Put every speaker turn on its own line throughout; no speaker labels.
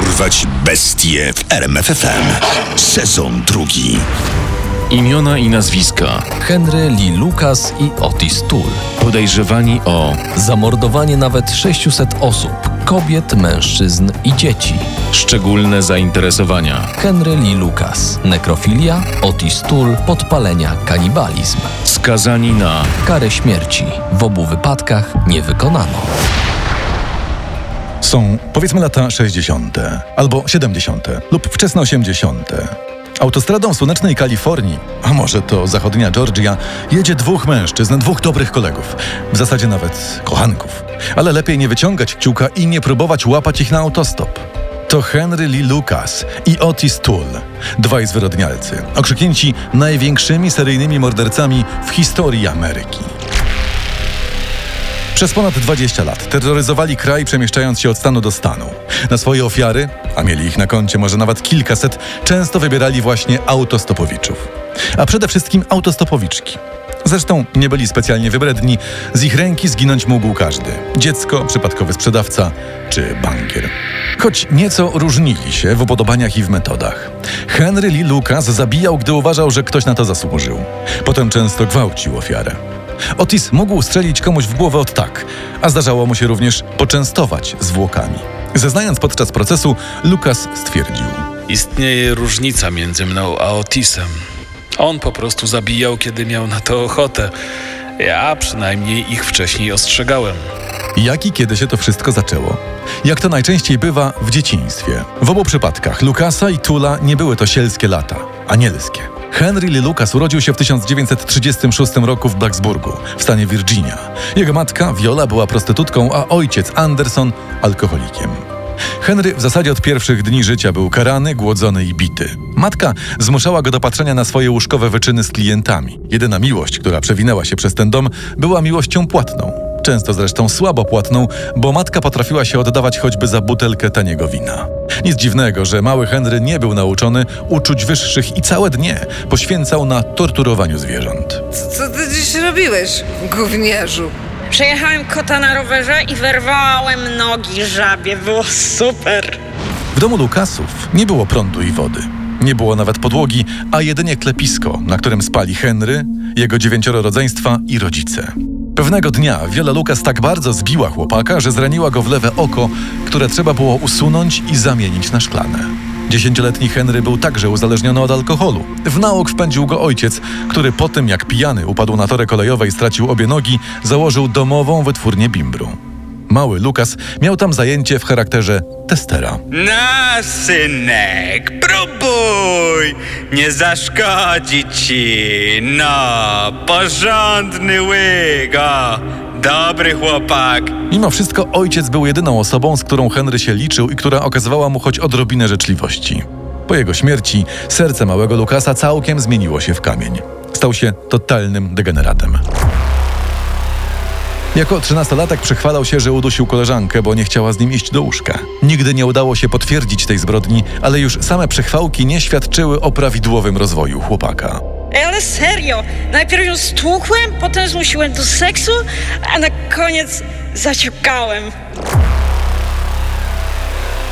Dorwać bestie w RMFFM. Sezon drugi.
Imiona i nazwiska
Henry Lee Lucas i Otis Toole.
podejrzewani o
Zamordowanie nawet 600 osób, kobiet, mężczyzn i dzieci.
szczególne zainteresowania.
Henry Lee Lucas. Nekrofilia, Otis Toole, podpalenia, kanibalizm.
Skazani na
Karę śmierci. W obu wypadkach nie wykonano.
Są powiedzmy lata 60. albo 70. lub wczesne 80. Autostradą słonecznej Kalifornii, a może to zachodnia Georgia, jedzie dwóch mężczyzn, dwóch dobrych kolegów, w zasadzie nawet kochanków. Ale lepiej nie wyciągać kciuka i nie próbować łapać ich na autostop. To Henry Lee Lucas i Otis Toole, dwaj zwyrodnialcy, okrzyknięci największymi seryjnymi mordercami w historii Ameryki. Przez ponad 20 lat terroryzowali kraj, przemieszczając się od stanu do stanu. Na swoje ofiary, a mieli ich na koncie może nawet kilkaset, często wybierali właśnie autostopowiczów. A przede wszystkim autostopowiczki. Zresztą nie byli specjalnie wybredni, z ich ręki zginąć mógł każdy. Dziecko, przypadkowy sprzedawca czy bankier. Choć nieco różnili się w upodobaniach i w metodach. Henry Lee Lucas zabijał, gdy uważał, że ktoś na to zasłużył. Potem często gwałcił ofiarę. Otis mógł strzelić komuś w głowę od tak, a zdarzało mu się również poczęstować zwłokami. Zeznając podczas procesu, Lucas stwierdził:
Istnieje różnica między mną a Otisem. On po prostu zabijał, kiedy miał na to ochotę. Ja przynajmniej ich wcześniej ostrzegałem.
Jak i kiedy się to wszystko zaczęło? Jak to najczęściej bywa w dzieciństwie. W obu przypadkach Lucasa i Tula nie były to sielskie lata, anielskie. Henry Lee Lucas urodził się w 1936 roku w Blacksburgu, w stanie Virginia. Jego matka, Viola, była prostytutką, a ojciec, Anderson, alkoholikiem. Henry w zasadzie od pierwszych dni życia był karany, głodzony i bity. Matka zmuszała go do patrzenia na swoje łóżkowe wyczyny z klientami. Jedyna miłość, która przewinęła się przez ten dom, była miłością płatną. Często zresztą słabo płatną, bo matka potrafiła się oddawać choćby za butelkę taniego wina. Nic dziwnego, że mały Henry nie był nauczony uczuć wyższych i całe dnie poświęcał na torturowaniu zwierząt.
Co ty dziś robiłeś, gówniarzu?
Przejechałem kota na rowerze i wyrwałem nogi żabie. Było super.
W domu Lukasów nie było prądu i wody. Nie było nawet podłogi, a jedynie klepisko, na którym spali Henry, jego dziewięcioro rodzeństwa i rodzice. Pewnego dnia Wiola Lukas tak bardzo zbiła chłopaka, że zraniła go w lewe oko, które trzeba było usunąć i zamienić na szklane. Dziesięcioletni Henry był także uzależniony od alkoholu. W nauk wpędził go ojciec, który po tym jak pijany upadł na torę kolejowej i stracił obie nogi, założył domową wytwórnię bimbru. Mały Lukas miał tam zajęcie w charakterze testera.
No, synek, próbuj! Nie zaszkodzi ci! No, porządny łyk, o! Dobry chłopak!
Mimo wszystko ojciec był jedyną osobą, z którą Henry się liczył i która okazywała mu choć odrobinę życzliwości. Po jego śmierci serce małego Lukasa całkiem zmieniło się w kamień. Stał się totalnym degeneratem. Jako trzynastolatek przychwalał się, że udusił koleżankę, bo nie chciała z nim iść do łóżka. Nigdy nie udało się potwierdzić tej zbrodni, ale już same przychwałki nie świadczyły o prawidłowym rozwoju chłopaka.
Ej, ale serio. Najpierw ją stłukłem, potem zmusiłem do seksu, a na koniec zaciukałem.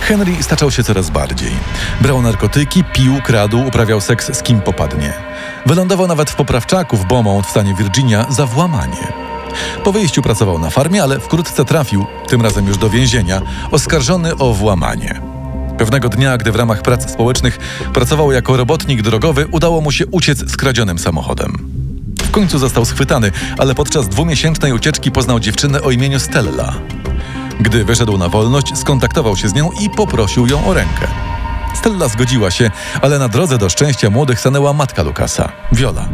Henry staczał się coraz bardziej. Brał narkotyki, pił, kradł, uprawiał seks z kim popadnie. Wylądował nawet w poprawczaku w Beaumont w stanie Virginia za włamanie. Po wyjściu pracował na farmie, ale wkrótce trafił, tym razem już do więzienia, oskarżony o włamanie. Pewnego dnia, gdy w ramach prac społecznych pracował jako robotnik drogowy, udało mu się uciec z kradzionym samochodem. W końcu został schwytany, ale podczas dwumiesięcznej ucieczki poznał dziewczynę o imieniu Stella. Gdy wyszedł na wolność, skontaktował się z nią i poprosił ją o rękę. Stella zgodziła się, ale na drodze do szczęścia młodych stanęła matka Lukasa, Viola.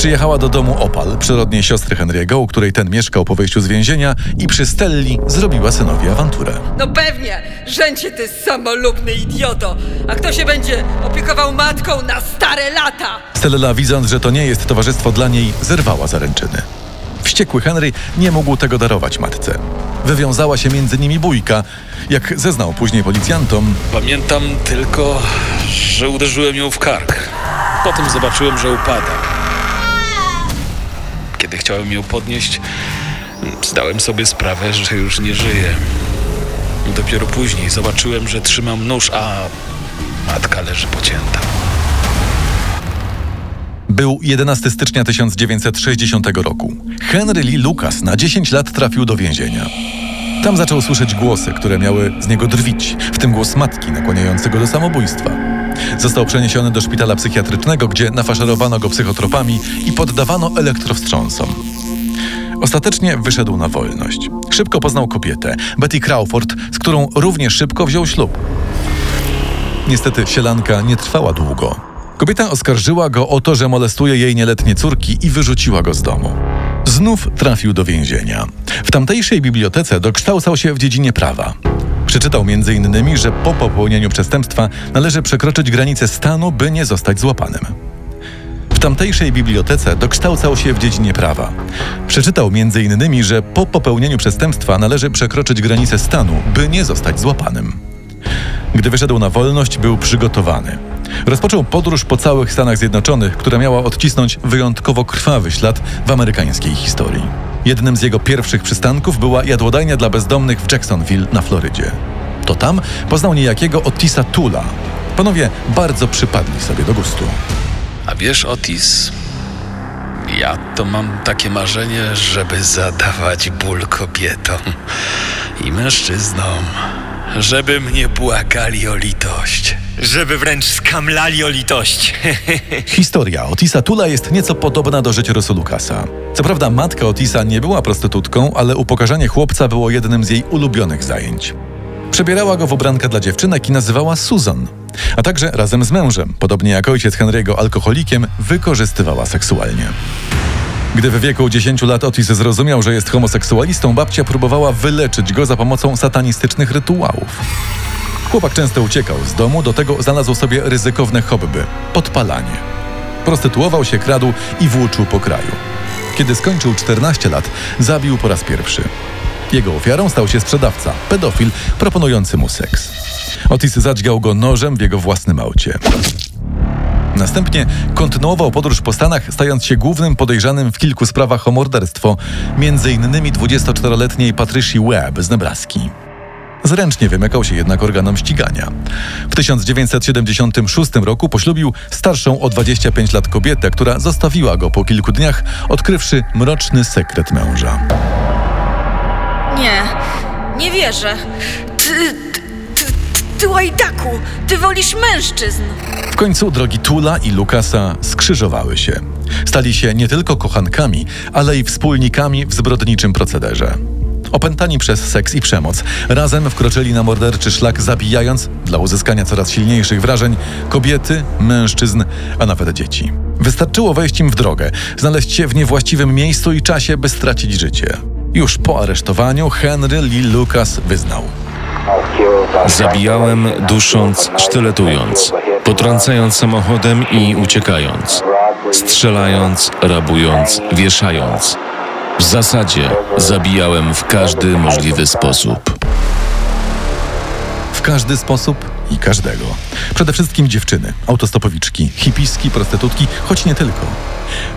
Przyjechała do domu Opal, przyrodniej siostry Henry'ego, u której ten mieszkał po wyjściu z więzienia i przy Stelli zrobiła synowi awanturę.
No pewnie, rzęcie ty samolubny idioto! A kto się będzie opiekował matką na stare lata?
Stella, widząc, że to nie jest towarzystwo dla niej, zerwała zaręczyny. Wściekły Henry nie mógł tego darować matce. Wywiązała się między nimi bójka. Jak zeznał później policjantom,
Pamiętam tylko, że uderzyłem ją w kark. Potem zobaczyłem, że upada. Kiedy chciałem ją podnieść, zdałem sobie sprawę, że już nie żyje. dopiero później zobaczyłem, że trzymam nóż, a matka leży pocięta.
Był 11 stycznia 1960 roku. Henry Lee Lucas na 10 lat trafił do więzienia. Tam zaczął słyszeć głosy, które miały z niego drwić, w tym głos matki nakłaniający go do samobójstwa. Został przeniesiony do szpitala psychiatrycznego, gdzie nafaszerowano go psychotropami i poddawano elektrowstrząsom. Ostatecznie wyszedł na wolność. Szybko poznał kobietę, Betty Crawford, z którą równie szybko wziął ślub. Niestety sielanka nie trwała długo. Kobieta oskarżyła go o to, że molestuje jej nieletnie córki i wyrzuciła go z domu. Znów trafił do więzienia. W tamtejszej bibliotece dokształcał się w dziedzinie prawa. Przeczytał m.in., że po popełnieniu przestępstwa należy przekroczyć granicę stanu, by nie zostać złapanym. W tamtejszej bibliotece dokształcał się w dziedzinie prawa. Przeczytał m.in., że po popełnieniu przestępstwa należy przekroczyć granicę stanu, by nie zostać złapanym. Gdy wyszedł na wolność, był przygotowany. Rozpoczął podróż po całych Stanach Zjednoczonych, która miała odcisnąć wyjątkowo krwawy ślad w amerykańskiej historii. Jednym z jego pierwszych przystanków była jadłodajnia dla bezdomnych w Jacksonville na Florydzie. To tam poznał niejakiego Otisa Tula. Panowie bardzo przypadli sobie do gustu.
A wiesz, Otis, ja to mam takie marzenie, żeby zadawać ból kobietom i mężczyznom, żeby mnie błagali o litość.
Żeby wręcz skamlali o litość.
Historia Otisa Tula jest nieco podobna do życiorysu Lucasa. Co prawda matka Otisa nie była prostytutką, ale upokarzanie chłopca było jednym z jej ulubionych zajęć. Przebierała go w ubrankę dla dziewczynek i nazywała Susan, a także razem z mężem, podobnie jak ojciec Henry'ego alkoholikiem, wykorzystywała seksualnie. Gdy w wieku 10 lat Otis zrozumiał, że jest homoseksualistą, babcia próbowała wyleczyć go za pomocą satanistycznych rytuałów. Chłopak często uciekał z domu, do tego znalazł sobie ryzykowne hobby podpalanie. Prostytuował się, kradł i włóczył po kraju. Kiedy skończył 14 lat, zabił po raz pierwszy. Jego ofiarą stał się sprzedawca, pedofil proponujący mu seks. Otis zadźgał go nożem w jego własnym aucie. Następnie kontynuował podróż po Stanach, stając się głównym podejrzanym w kilku sprawach o morderstwo, m.in. 24-letniej Patricia Webb z Nebraski. Zręcznie wymykał się jednak organom ścigania. W 1976 roku poślubił starszą o 25 lat kobietę, która zostawiła go po kilku dniach, odkrywszy mroczny sekret męża.
Nie, nie wierzę. Ty, ty, ty, ty łajdaku, ty wolisz mężczyzn.
W końcu drogi Tula i Lukasa skrzyżowały się. Stali się nie tylko kochankami, ale i wspólnikami w zbrodniczym procederze. Opętani przez seks i przemoc, razem wkroczyli na morderczy szlak, zabijając, dla uzyskania coraz silniejszych wrażeń, kobiety, mężczyzn, a nawet dzieci. Wystarczyło wejść im w drogę, znaleźć się w niewłaściwym miejscu i czasie, by stracić życie. Już po aresztowaniu Henry Lee Lucas wyznał.
Zabijałem, dusząc, sztyletując, potrącając samochodem i uciekając, strzelając, rabując, wieszając. W zasadzie zabijałem w każdy możliwy sposób.
W każdy sposób i każdego. Przede wszystkim dziewczyny, autostopowiczki, hipiski, prostytutki, choć nie tylko.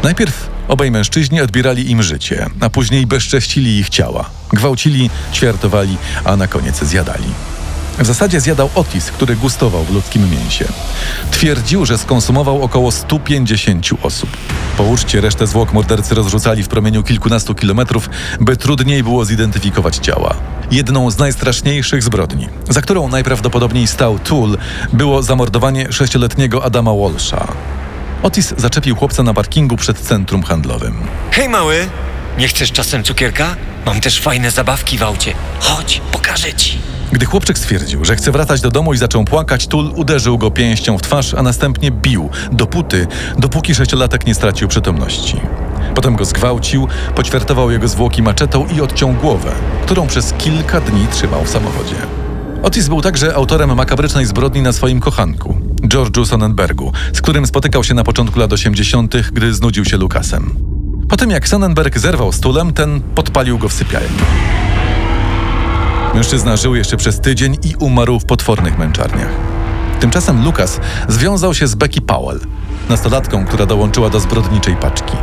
Najpierw obaj mężczyźni odbierali im życie, a później bezcześcili ich ciała. Gwałcili, ćwiartowali, a na koniec zjadali. W zasadzie zjadał Otis, który gustował w ludzkim mięsie. Twierdził, że skonsumował około 150 osób. Po uczcie resztę zwłok mordercy rozrzucali w promieniu kilkunastu kilometrów, by trudniej było zidentyfikować ciała. Jedną z najstraszniejszych zbrodni, za którą najprawdopodobniej stał Tool, było zamordowanie sześcioletniego Adama Walsha. Otis zaczepił chłopca na parkingu przed centrum handlowym.
Hej mały, nie chcesz czasem cukierka? Mam też fajne zabawki w aucie. Chodź, pokażę ci.
Gdy chłopczyk stwierdził, że chce wracać do domu i zaczął płakać, Tul uderzył go pięścią w twarz, a następnie bił, dopóty, dopóki sześciolatek nie stracił przytomności. Potem go zgwałcił, poćwiartował jego zwłoki maczetą i odciął głowę, którą przez kilka dni trzymał w samochodzie. Otis był także autorem makabrycznej zbrodni na swoim kochanku, George'u Sonnenbergu, z którym spotykał się na początku lat 80., gdy znudził się Lukasem. Po tym jak Sonnenberg zerwał z Tulem, ten podpalił go w sypialni. Mężczyzna żył jeszcze przez tydzień i umarł w potwornych męczarniach. Tymczasem Lucas związał się z Becky Powell, nastolatką, która dołączyła do zbrodniczej paczki.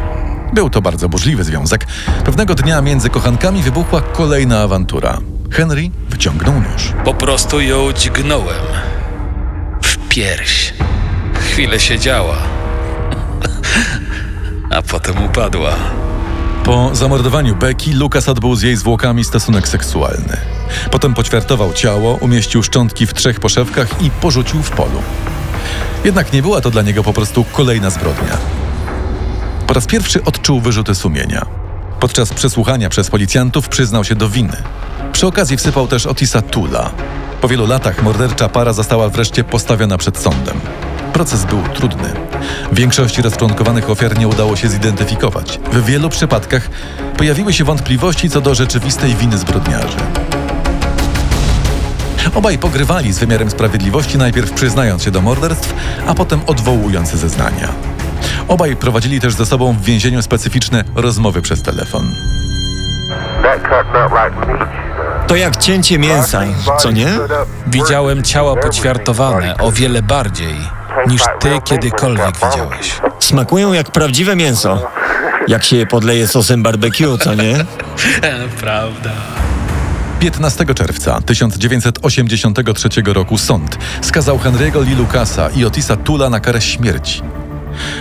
Był to bardzo burzliwy związek. Pewnego dnia między kochankami wybuchła kolejna awantura. Henry wyciągnął nóż.
Po prostu ją dźgnąłem. W pierś. Chwilę siedziała. A potem upadła.
Po zamordowaniu Becky, Lucas odbył z jej zwłokami stosunek seksualny. Potem poćwiartował ciało, umieścił szczątki w trzech poszewkach i porzucił w polu. Jednak nie była to dla niego po prostu kolejna zbrodnia. Po raz pierwszy odczuł wyrzuty sumienia. Podczas przesłuchania przez policjantów przyznał się do winy. Przy okazji wsypał też Otisa Tula. Po wielu latach mordercza para została wreszcie postawiona przed sądem. Proces był trudny. Większości rozczłonkowanych ofiar nie udało się zidentyfikować. W wielu przypadkach pojawiły się wątpliwości co do rzeczywistej winy zbrodniarzy. Obaj pogrywali z wymiarem sprawiedliwości, najpierw przyznając się do morderstw, a potem odwołując zeznania. Obaj prowadzili też ze sobą w więzieniu specyficzne rozmowy przez telefon.
To jak cięcie mięsa, co nie?
Widziałem ciała poćwiartowane o wiele bardziej niż ty kiedykolwiek widziałeś.
Smakują jak prawdziwe mięso. Jak się je podleje sosem barbecue, co nie?
Prawda.
15 czerwca 1983 roku sąd skazał Henry'ego Lee Lucasa i Otisa Tula na karę śmierci.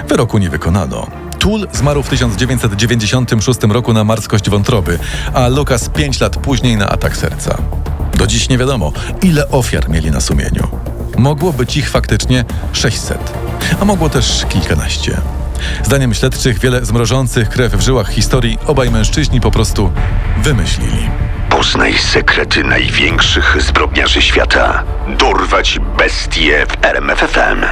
Wyroku nie wykonano. Tull zmarł w 1996 roku na marskość wątroby, a Lucas 5 lat później na atak serca. Do dziś nie wiadomo, ile ofiar mieli na sumieniu. Mogło być ich faktycznie 600, a mogło też kilkanaście. Zdaniem śledczych wiele zmrożących krew w żyłach historii obaj mężczyźni po prostu wymyślili.
Poznaj sekrety największych zbrodniarzy świata. Dorwać bestie w RMFFM.